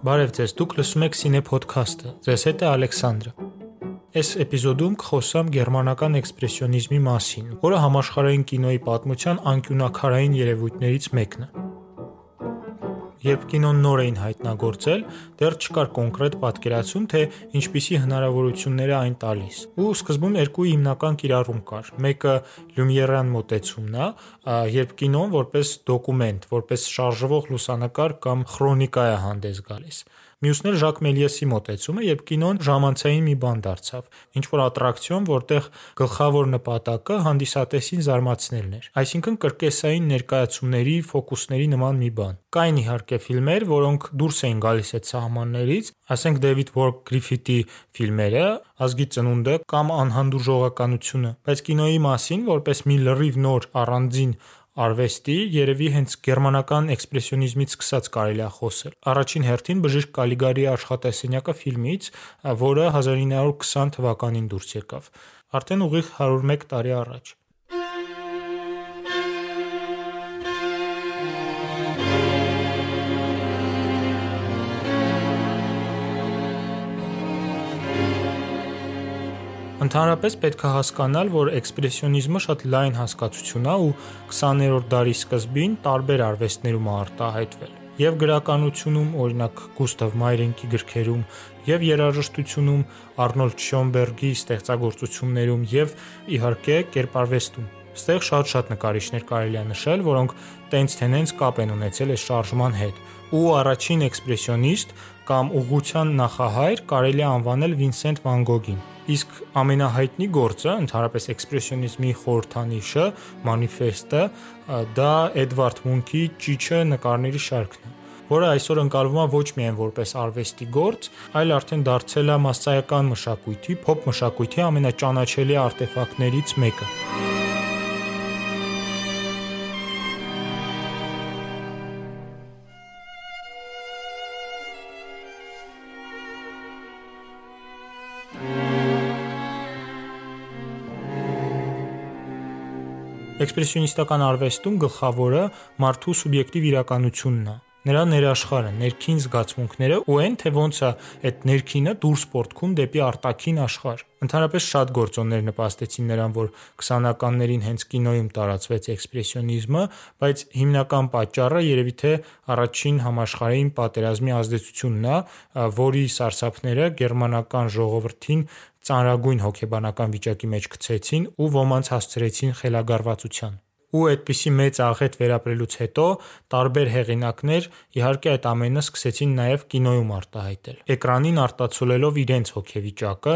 Բարև ձեզ, դուք լսում եք Cine Podcast-ը։ Ձեզ հետ է Ալեքսանդրը։ Այս էպիզոդում կխոսամ գերմանական էքսպրեսիոնիզմի մասին, որը համաշխարհային կինոյի պատմության անկյունակարային երևույթներից մեկն է։ Երբ կինոն նոր էին հայտնագործել, դեռ չկար կոնկրետ պատկերացում, թե ինչպիսի հնարավորություններ է այն տալիս։ Ու սկզբում երկու հիմնական կիրառում կար։ Մեկը լյումիերյան մոտեցումն է, երբ կինոն որպես դոկումենտ, որպես շարժվող լուսանկար կամ քրոնիկա է հանդես գալիս։ Մյուսն էլ Ժակ Մելիեսի մոտեցումը, երբ կինոն ժամանցային մի բան դարձավ, ինչ որ ատրակցիոն, որտեղ գլխավոր նպատակը հանդիսատեսին զարմացնելն էր։ Այսինքն կրկեսային ներկայացումների, ֆոկուսների նման մի բան։ Կային իհարկե ֆիլմեր, որոնք դուրս էին գալիս այդ սահմաններից, ասենք Դեվիդ Վորկ Գրիֆիթի ֆիլմերը, Ազգի ծնունդը կամ Անհանդուրժողականությունը, բայց կինոյի մասին, որպես մի լրիվ նոր առանձին արվեստի երևի հենց գերմանական էքսպրեսիոնիզմից սկսած կարելի է խոսել։ Առաջին հերթին Բժիշկ Կալիգարիի աշխատասենյակը ֆիլմից, որը 1920 թվականին դուրս եկավ։ Արդեն ուղիղ 101 տարի առաջ։ Ընդհանրապես պետք է հասկանալ, որ էքսպրեսիոնիզմը շատ լայն հասկացություն է ու 20-րդ դարի սկզբին տարբեր արվեստներում արտահայտվել. Եւ գրականությունում, օրինակ Գուստավ Մայրենկի գրքերում, եւ երաժշտությունում, Արնոլդ Շյոնբերգի ստեղծագործություններում եւ իհարկե կերպարվեստում։ Ստեղ շատ-շատ նկարիչներ կարելի է նշել, որոնք տենց թենենց կապ են ունեցել այս շարժման հետ։ Ու առաջին էքսպրեսիոնիստ կամ ուղղության նախահայր կարելի է անվանել Վինսենտ Վան Գոգին։ Իսկ ամենահայտնի գործը, ընդհանրապես էքսպրեսիոնիզմի խորհրդանիշը, մանիֆեստը, դա Էդվարդ Մունքի Ճիչը նկարների շարքն է որը այսօր ընկալվում է ոչ միայն որպես արվեստի գործ, այլ արդեն դարձել է massայական մշակույթի, փոփ մշակույթի ամենաճանաչելի արտեֆակտներից մեկը։ Էքսպրեսիոնիստական արվեստում գլխավորը մարդու սուբյեկտիվ իրականությունն է նրա ներաշխարը, ներքին զգացմունքները ու այն թե ոնց է այդ ներքինը դուրս պորտքում դեպի արտաքին աշխարհ։ Ընդհանրապես շատ գործոններ նպաստեցին նրան, որ 20-ականներին հենց կինոյում տարածվեց էքսպրեսիոնիզմը, բայց հիմնական պատճառը երևի թե առաջին համաշխարհային պատերազմի ազդեցությունն է, որի սարսափները գերմանական ժողովրդին ծանրագույն հոգեբանական վիճակի մեջ գցեցին ու ոմանց հասցրեցին խելագարվածության։ Ու այդպիսի մեծ աղետ վերապրելուց հետո տարբեր հեղինակներ իհարկե այդ ամենը սկսեցին նաև կինոյում արտահայտել։ Էկրանին արտացոլելով իրենց հոգեվիճակը,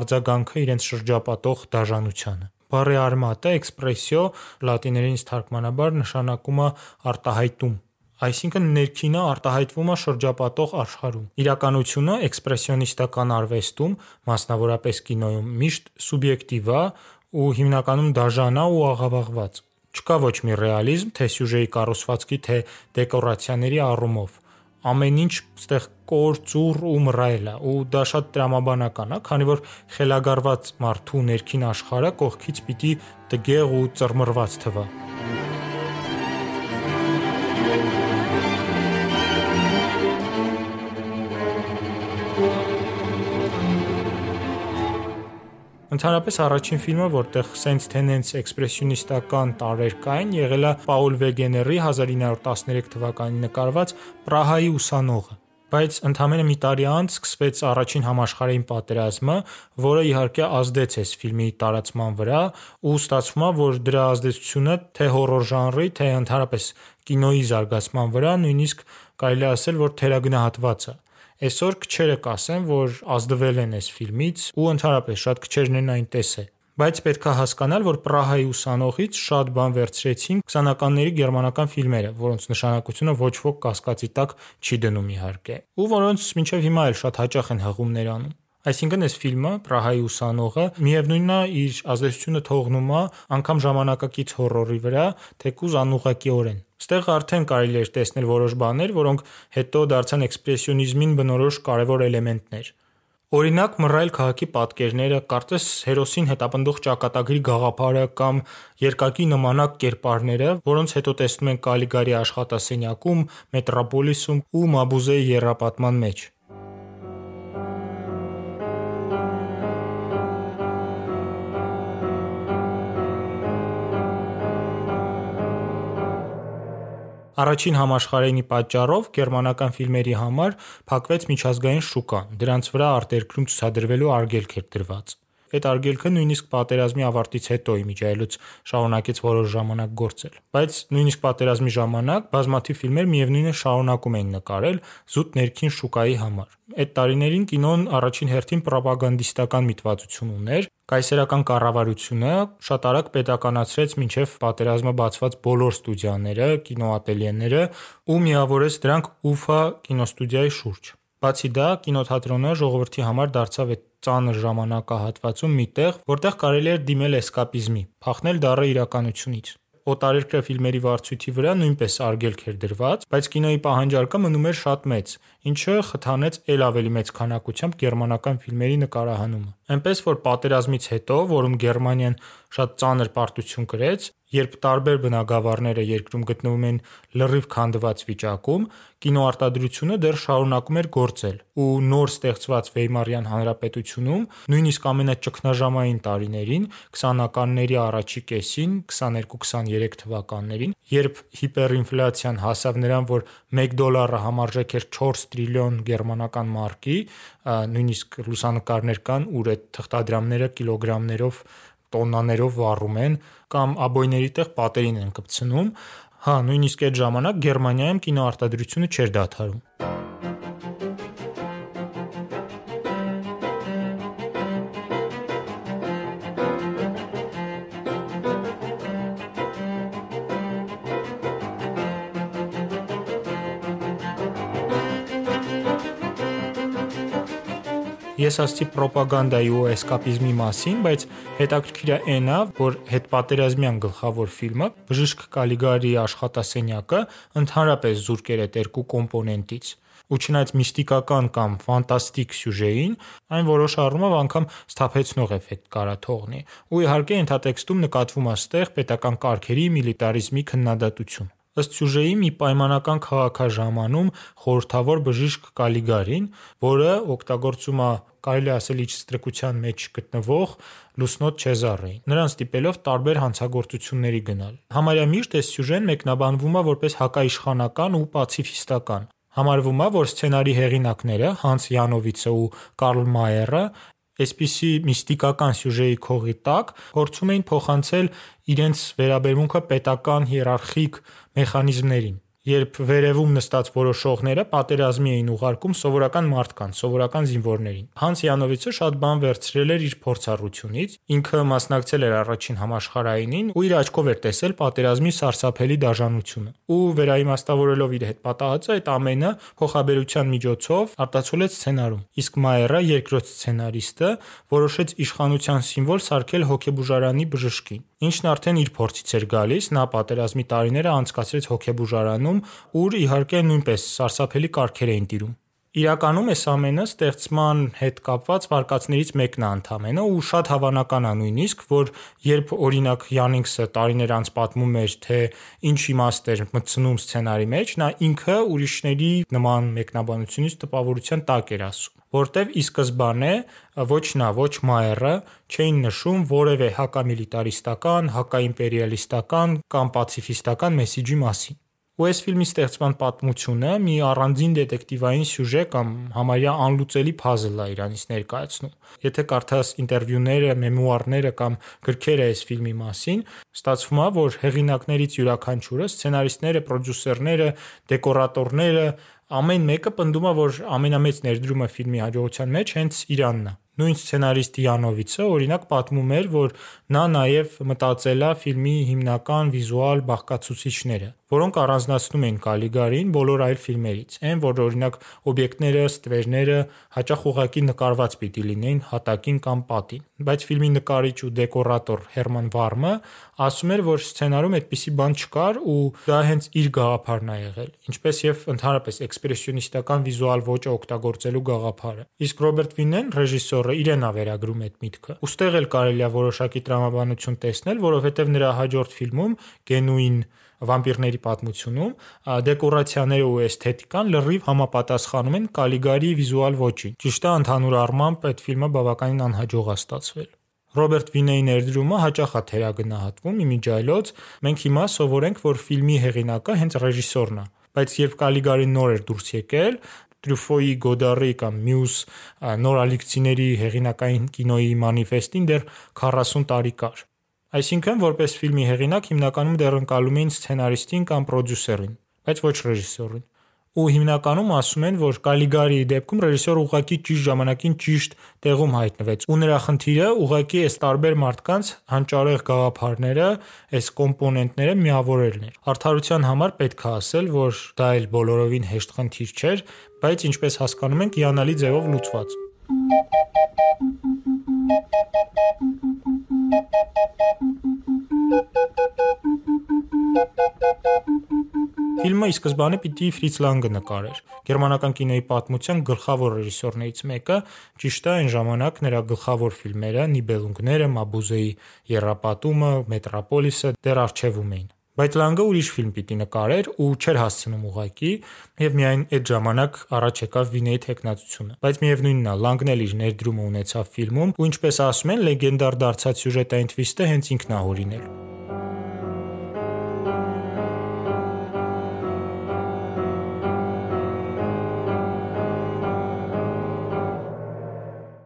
արձագանքը իրենց շրջապատող դաժանությանը։ Բարի արմատը էքսպրեսիո լատիներենից թարգմանաբար նշանակում է արտահայտում, այսինքն ներքինը արտահայտվում է շրջապատող աշխարհում։ Իրականությունը էքսպրեսիոնիստական արվեստում, մասնավորապես կինոյում, միշտ սուբյեկտիվ է ու հիմնականում դաժան է ու աղավաղված։ Չկա ոչ մի ռեալիզմ, թե սյուժեի կառուցվածքի, թե դեկորացիաների առումով։ Ամեն ինչ ստեղ կոր, ծուռ ու մռայլ է, ու դա շատ տրամաբանական է, քանի որ խելագարված մարդու ներքին աշխարհը կողքից պիտի տգեղ ու ծռմռված թվա։ Ընդհանրապես առաջին ֆիլմը, որտեղ սենց թենենց էքսպրեսիոնիստական տարեր կային, եղել է Պաուլ Վեգեների 1913 թվականին նկարված Պրահայի ուսանողը բայց ընդամենը մի տարի անց սկսվեց առաջին համաշխարհային պատերազմը, որը իհարկե ազդեց այս ֆիլմի տարածման վրա, ու ստացվում է, որ դրա ազդեցությունը թե հորոր ժանրի, թե ընդհանրապես կինոյի զարգացման վրա նույնիսկ կարելի ասել, որ թերագնահատված է։ Այսօր քչերը կասեն, որ ազդվել են այս ֆիլմից ու ընդհանրապես շատ քչերն են այն տեսել։ Բայց պետք է հասկանալ, որ Պրահայի ուսանողից շատ բան վերցրեցին 20-ականների գերմանական ֆիլմերը, որոնց նշանակությունը ոչ ոք կասկածի տակ չի դնում իհարկե, ու որոնց մինչև հիմա էլ շատ հաճախ են հղումներ անում։ Այսինքն այս ֆիլմը Պրահայի ուսանողը միևնույնն է իր ազդեցությունը թողնում է անգամ ժամանակակից հորորի վրա, թեկուզ անուղակիորեն։ Ստեղ արդեն կարելի էր տեսնել որոշ բաներ, որոնք հետո դարձան էքսպրեսիոնիզմին բնորոշ կարևոր էլեմենտներ։ Օրինակ Մռայլ քաղաքի պատկերները, կարծես հերոսին հետապնդող ճակատագրի գաղափարը կամ երկակի նմանակ կերպարները, որոնց հետո տեսնում ենք Կալիգարի աշխատասենյակում, Մետրոպոլիսում ու Մաբուզեի եռապատման մեջ։ Առաջին համաշխարհայինի պատճառով գերմանական ֆիլմերի համար փակվեց միջազգային շուկան, դրանց վրա արտերկրում ցուցադրվելու արգելք էր դրված։ Այդ արգելքը նույնիսկ պատերազմի ավարտից հետո իմիջիայլոց շարունակեց որոշ ժամանակ գործել։ Բայց նույնիսկ պատերազմի ժամանակ բազմաթիվ ֆիլմեր միևնույնը շարունակում էին նկարել զուտ ներքին շուկայի համար։ Այդ տարիներին կինոն առաջին հերթին պրոպագանդիստական միտվածություն ուներ, կայսերական կառավարությունը շատ արագ պետականացրեց մինչև պատերազմը բացված բոլոր ստուդիաները, կինոատելյեները ու միավորեց դրանք Ուֆա կինոստուդիայի շուրջ։ Բացի դա, կինոթատրոնը ժողովրդի համար դարձավ այդ ծանր ժամանակահատվածում մի տեղ, որտեղ կարելի էր դիմել էսկապիզմի, փախնել դառը իրականությունից։ Օտարերկրյա ֆիլմերի վարձույթի վրա նույնպես արգելք էր դրված, բայց կինոյի պահանջարկը մնում էր շատ մեծ, ինչը խթանեց էլ ավելի մեծ քանակությամբ գերմանական ֆիլմերի նկարահանումը։ Էնպես որ պատերազմից հետո, որում Գերմանիան շատ ծանր պարտություն կրեց, երբ տարբեր բնագավառները երկրում գտնվում էին լրիվ քանդված վիճակում, կինոարտադրությունը դեռ շարունակում էր գործել, ու նոր ստեղծված Վեյմարյան հանրապետությունում, նույնիսկ ամենաճգնաժամային տարիներին, 20-ականների առաջին կեսին, 22-23 թվականներին, երբ հիպերինֆլյացիան հասավ նրան, որ 1 դոլարը համարժեք էր 4 տրիլիոն գերմանական մարկի, նույնիսկ լուսանկարներ կան, ուր այդ թղթադրամները կիլոգրամներով տոննաներով վառում են կամ աբոյների տեղ պատերին են կպցնում, հա, նույնիսկ այդ ժամանակ Գերմանիայում կինոարտադրությունը չէր դադարում։ Ես ասացի ռոպագանդայի ու էսկապիզմի մասին, բայց հետաքրքիրը այն է, որ հետպատերազմյան գլխավոր ֆիլմը Բժիշկ Կալիգարիի աշխատասենյակը ընդհանրապես զուրկ էր այդ երկու կոմպոնենտից ու չնայած միստիկական կամ ֆանտաստիկ սյուժեին, այն որոշ առումով անգամ սթափեցնող էֆեկտ կարա թողնի։ Ու իհարկե ենթատեքստում նկատվում է ստեղ պետական կարգերի միլիտարիզմի քննադատություն։ Ըստ սյուժեի մի պայմանական քաղաքաժամանում խորհրդավոր բժիշկ Կալիգարին, որը օգտագործում է կարելի ասել իր ստրկության մեջ գտնվող լուսնոտ Չեզարին, նրան ստիպելով տարբեր հանցագործությունների գնալ։ Համարյա միշտ այս սյուժեն մեկնաբանվում է որպես հակաիշխանական ու պացիֆիստական։ Համարվում է, որ սցենարի հեղինակները Հանս Յանովիցը ու Կարլ Մայերը այսպիսի միստիկական սյուժեի քողի տակ փորձում էին փոխանցել իրենց վերաբերմունքը պետական հիերարխիկ մեխանիզմներին երբ վերևում նստած որոշողները պատերազմի էին ուղարկում սովորական մարդկանց, սովորական զինվորներին։ Հանս Յանովիցը շատ բան վերցրել էր իր փորձառությունից, ինքը մասնակցել էր առաջին համաշխարհայինին ու իր աչքով էր տեսել պատերազմի սարսափելի դաժանությունը։ Ու վերաիմաստավորելով իր հետ պատահածը, այդ ամենը փոխաբերության միջոցով արտացոլեց սցենարում։ Իսկ Մայերը, երկրորդ սցենարիստը, որոշեց իշխանության սիմվոլ սարքել հոգեբուժարանի բժշկին, ինչն արդեն իր փորձից էր գալիս, նա պատերազմի տարիները անցկացրեց հոգեբուժարանում, ուր իհարկե նույնպես սարսափելի կարգեր էին տիրում։ Իրականում այս ամենը ստեղծման հետ կապված վարկածներից մեկն է ընդամենը ու շատ հավանական է նույնիսկ, որ երբ օրինակ Յանինգսը տարիներ անց պատմում էր, թե ինչ իմաստ էր մտցնում սցենարի մեջ, նա ինքը ուրիշների նման մեկնաբանությունից տպավորության տակ էր ասում որտեվ ի սկզբանե ոչ նա, ոչ Մայերը չէին նշում որևէ հակամիլիտարիստական, հակաիմպերիալիստական կամ պացիֆիստական մեսիջի մասին։ Ու այս ֆիլմի ստեղծման պատմությունը մի առանձին դետեկտիվային սյուժե կամ համարյա անլուծելի է իրանից ներկայացնում։ Եթե կարդաս ինտերվյուները, մեմուարները կամ գրքերը այս ֆիլմի մասին, ստացվում է, որ հեղինակներից յուրաքանչյուրը, սցենարիստները, պրոդյուսերները, դեկորատորները, ամեն մեկը պնդում է, որ ամենամեծ ներդրումը ֆիլմի հաջողության մեջ հենց իրանն է։ Նույն սցենարիստ Յանովիցը օրինակ պատմում էր, որ նա նաև մտածել է ֆիլմի հիմնական վիզուալ բաղկացուցիչները, որոնք առանձնացնում են Կալիգարին բոլոր այլ ֆիլմերից։ Այն, որ օրինակ օբյեկտները, ստվերները հաճախ ուղակի նկարված պիտի լինեին հատակին կամ պատին։ Բայց ֆիլմի նկարիչ ու դեկորատոր Հերման Վարմը ասում էր, որ սցենարում այդպիսի բան չկար ու դա հենց իր գաղափարն է եղել։ Ինչպես եւ ընդհանրապես էքսպրեսիոնիստական վիզուալ ոճը օգտագործելու գաղափարը։ Իսկ Ռոբերտ Վինեն, ռեժիսորը, իրեն է վերագրում այդ միտքը։ Ոստեղ էլ կարելի է որոշակի տրամաբանություն տեսնել, որովհետև նրա հաջորդ ֆիլմում Գենուին վամպիրների պատմությունում դեկորացիաները ու էսթետիկան լրիվ համապատասխանում են Կալիգարի վիզուալ ոճին։ Ճիշտ է, ընդհանուր առմամբ այդ ֆիլմը բավականին անհաջող է ստացվել։ Ռոբերտ Վինեի ներդրումը հաճախ է թերագնահատվում իմիջայլոց։ Մենք հիմա սովորենք, որ ֆիլմի հեղինակը հենց ռեժիսորն է, բայց երբ Կալիգարին նոր էր դուրս եկել, Տրյուֆոյի, Գոդարի կամ մյուս նոր ալիքցիների հեղինակային կինոյի մանիֆեստին դեռ 40 տարի կար։ Այսինքն, որպես ֆիլմի հեղինակ հիմնականում դեռ ընկալում էին սցենարիստին կամ պրոդյուսերին, բայց ոչ ռեժիսորին ու հիմնականում ասում են, որ Կալիգարիի դեպքում ռեժիսորը ուղղակի ճիշտ ժամանակին ճիշտ տեղում հայտնվեց։ Ու նրա խնդիրը ուղղակի այս տարբեր մարդկանց հանճարեղ գաղափարները, այս կոմպոնենտները միավորելն էր։ Արդարության համար պետք է ասել, որ դա էլ բոլորովին հեշտ խնդիր չէր, բայց ինչպես հասկանում ենք, հիանալի ձևով լուծված։ Ֆիլմը ի սկզբանե պիտի Ֆրից Լանգը նկարեր։ Գերմանական կինոյի պատմության գլխավոր ռեժիսորներից մեկը, ճիշտ է, այն ժամանակ նրա գլխավոր ֆիլմերը՝ Նիբելունգները, Մաբուզեի Երապատումը, Մետրոպոլիսը դեռ արխիվում էին։ Բայց Լանգը ուրիշ ֆիլմ պիտի նկարեր ու չէր հասցնում ուղակի, եւ միայն այդ ժամանակ առաջ եկավ Վինեի տեխնացությունը։ Բայց միևնույնն է, Լանգն էլ իր ներդրումը ունեցավ ֆիլմում, ու ինչպես ասում են, լեգենդար դարձած սյուժետային թվիստը հենց ինքն է հորինել։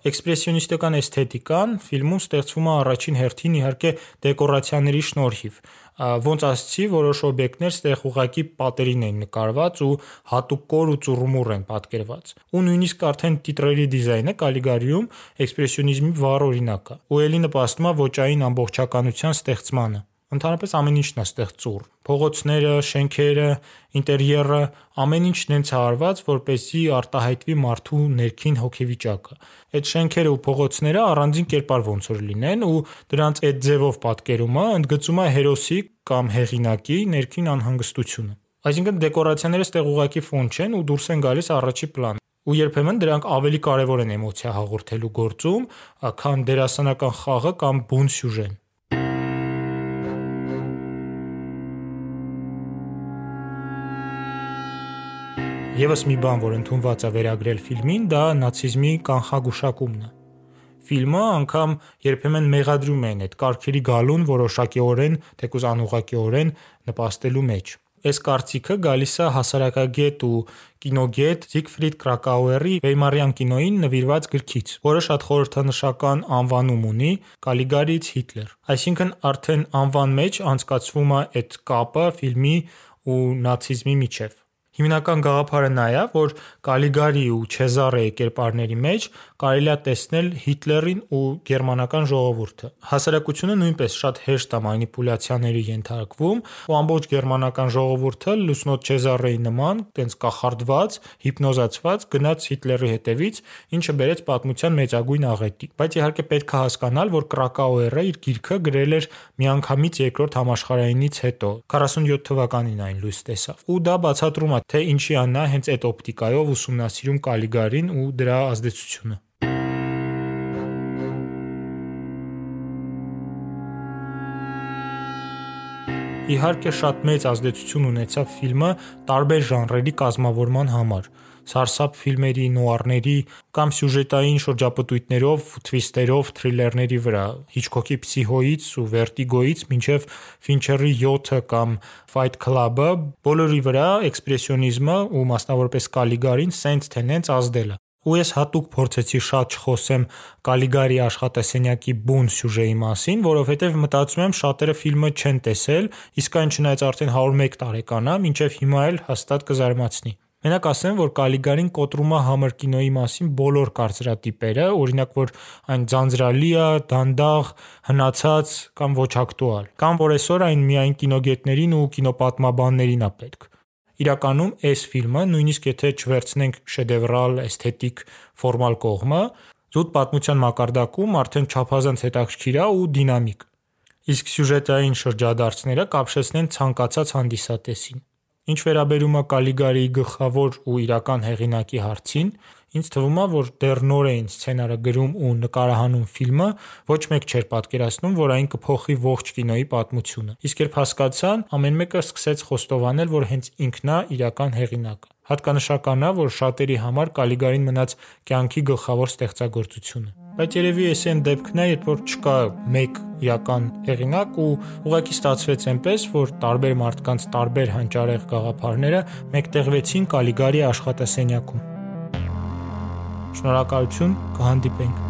Էքսպրեսիոնիստական էսթետիկան ֆիլմում ստեղծվում է առաջին հերթին իհարկե դեկորացիաների շնորհիվ։ Ոնց ասացի, որոշ օբյեկտներ ստեղ ուղակի պատերին են նկարված ու հատուկ կոր ու ծուռմուռ են պատկերված։ Ու նույնիսկ արդեն տիտրերի դիզայնը Կալիգարիում էքսպրեսիոնիզմի վառ օրինակ է։ Ու ելի նպաստում է ոճային ամբողջականության ստեղծմանը։ Ընդհանրապես ամեն ինչն է ստեղ ծուռ։ Փողոցները, շենքերը, ինտերիերը, ամեն ինչն հենց արված, որպեսզի արտահայտվի մարդու ներքին հոգեվիճակը։ Այդ շենքերը ու փողոցները առանձին կերպար ոնց որ լինեն ու դրանց այդ ձևով պատկերումը ընդգծում է հերոսի կամ հեղինակի ներքին անհանգստությունը։ Այսինքն դեկորացիաները ստեղ ուղակի ֆոն չեն ու դուրս են գալիս առաջի պլան ու երբեմն դրանք ավելի կարևոր են էմոցիա հաղորդելու գործում, քան դերասանական խաղը կամ բուն սյուժեն։ Եվս մի բան, որ ընդունված է վերագրել ֆիլմին, դա նացիզմի կանխագուշակումն է։ Ֆիլմը անգամ երբեմն մեղադրում են այդ կարգերի գալուն որոշակիորեն, թեկուզ անուղակիորեն նպաստելու մեջ։ Այս կարծիքը գալիս է հասարակագետ ու կինոգետ Զիգֆրիդ Կրակաուերի Վեյմարյան կինոյին նվիրված գրքից, որը շատ խորհրդանշական անվանում ունի Կալիգարից Հիտլեր։ Այսինքն արդեն անվան մեջ անցկացվում է այդ կապը ֆիլմի ու նացիզմի միջև։ Հիմնական գաղափարը նա է, որ Կալիգարի ու Չեզարեի կերպարների մեջ կարելի է տեսնել Հիտլերին ու գերմանական ժողովուրդը։ Հասարակությունը նույնպես շատ հեշտ է մանիպուլյացիաների ենթարկվում, ու ամբողջ գերմանական ժողովուրդը լուսնոտ Չեզարեի նման, տենց կախարդված, հիպնոզացված գնաց Հիտլերի հետևից, ինչը բերեց պատմության մեծագույն աղետի։ Բայց իհարկե պետք է հասկանալ, որ Կրակաուերը իր գիրքը գրել էր միանգամից երկրորդ համաշխարհայինից հետո 47 թվականին այն լույս տեսավ։ Ու դա բացատրում է թե ինչի է նա հենց այդ օպտիկայով ուսումնասիրում Կալիգարին ու դրա ազդեցությունը։ Իհարկե շատ մեծ ազդեցություն ունեցավ ֆիլմը տարբեր ժանրերի կազմավորման համար սարսափ ֆիլմերի, նոարների կամ սյուժետային շրջապտույտներով, թվիստերով, թրիլերների վրա, Հիչկոկի Փսիհոից ու Վերտիգոից մինչև Ֆինչերի 7-ը կամ Fight Club-ը, բոլորի վրա էքսպրեսիոնիզմը ու մասնավորապես Կալիգարին սենց թե նենց ազդել է։ Ու ես հատուկ փորձեցի շատ չխոսեմ Կալիգարի աշխատասենյակի բուն սյուժեի մասին, որովհետև մտածում եմ շատերը ֆիլմը չեն տեսել, իսկ այն չնայած արդեն 101 տարեկան է, մինչև հիմա էլ հաստատ կզարմացնի։ Մենակ ասեմ, որ Կալիգարին կոտրում է համր կինոյի մասին բոլոր կարծրատիպերը, օրինակ որ այն ձանձրալի է, դանդաղ, հնացած կամ ոչ ակտուալ, կամ որ այսօր այն միայն կինոգետներին ու կինոպատմաբաններին է պետք։ Իրականում այս ֆիլմը, նույնիսկ եթե չվերցնենք շեդևրալ, էսթետիկ, ֆորմալ կողմը, զուտ պատմության մակարդակում արդեն չափազանց հետաքրքիր է ու դինամիկ։ Իսկ սյուժետային շրջադարձները կապշեցնեն ցանկացած հանդիսատեսին։ Ինչ վերաբերում է Կալիգարիի գլխավոր ու իրական հեղինակի հարցին, ինձ թվում է, որ դեռ նոր էին սցենարը գրում ու նկարահանում ֆիլմը, ոչ մեկ չէր պատկերացնում, որ այն կփոխի ողջ կինոյի պատմությունը։ Իսկ երբ հասկացան, ամեն մեկը սկսեց խոստովանել, որ հենց ինքն է իրական հեղինակը։ Հատկանշական է, որ շատերի համար Կալիգարին մնաց կյանքի գլխավոր ստեղծագործությունը։ Բայց երևի էս այն դեպքն է, երբ որ չկա մեկ իրական հեղինակ ու ուղղակի ստացվեց այնպես, որ տարբեր մարդկանց տարբեր հանճարեղ գաղափարները մեկտեղվեցին Կալիգարի աշխատասենյակում։ Շնորհակալություն, կհանդիպենք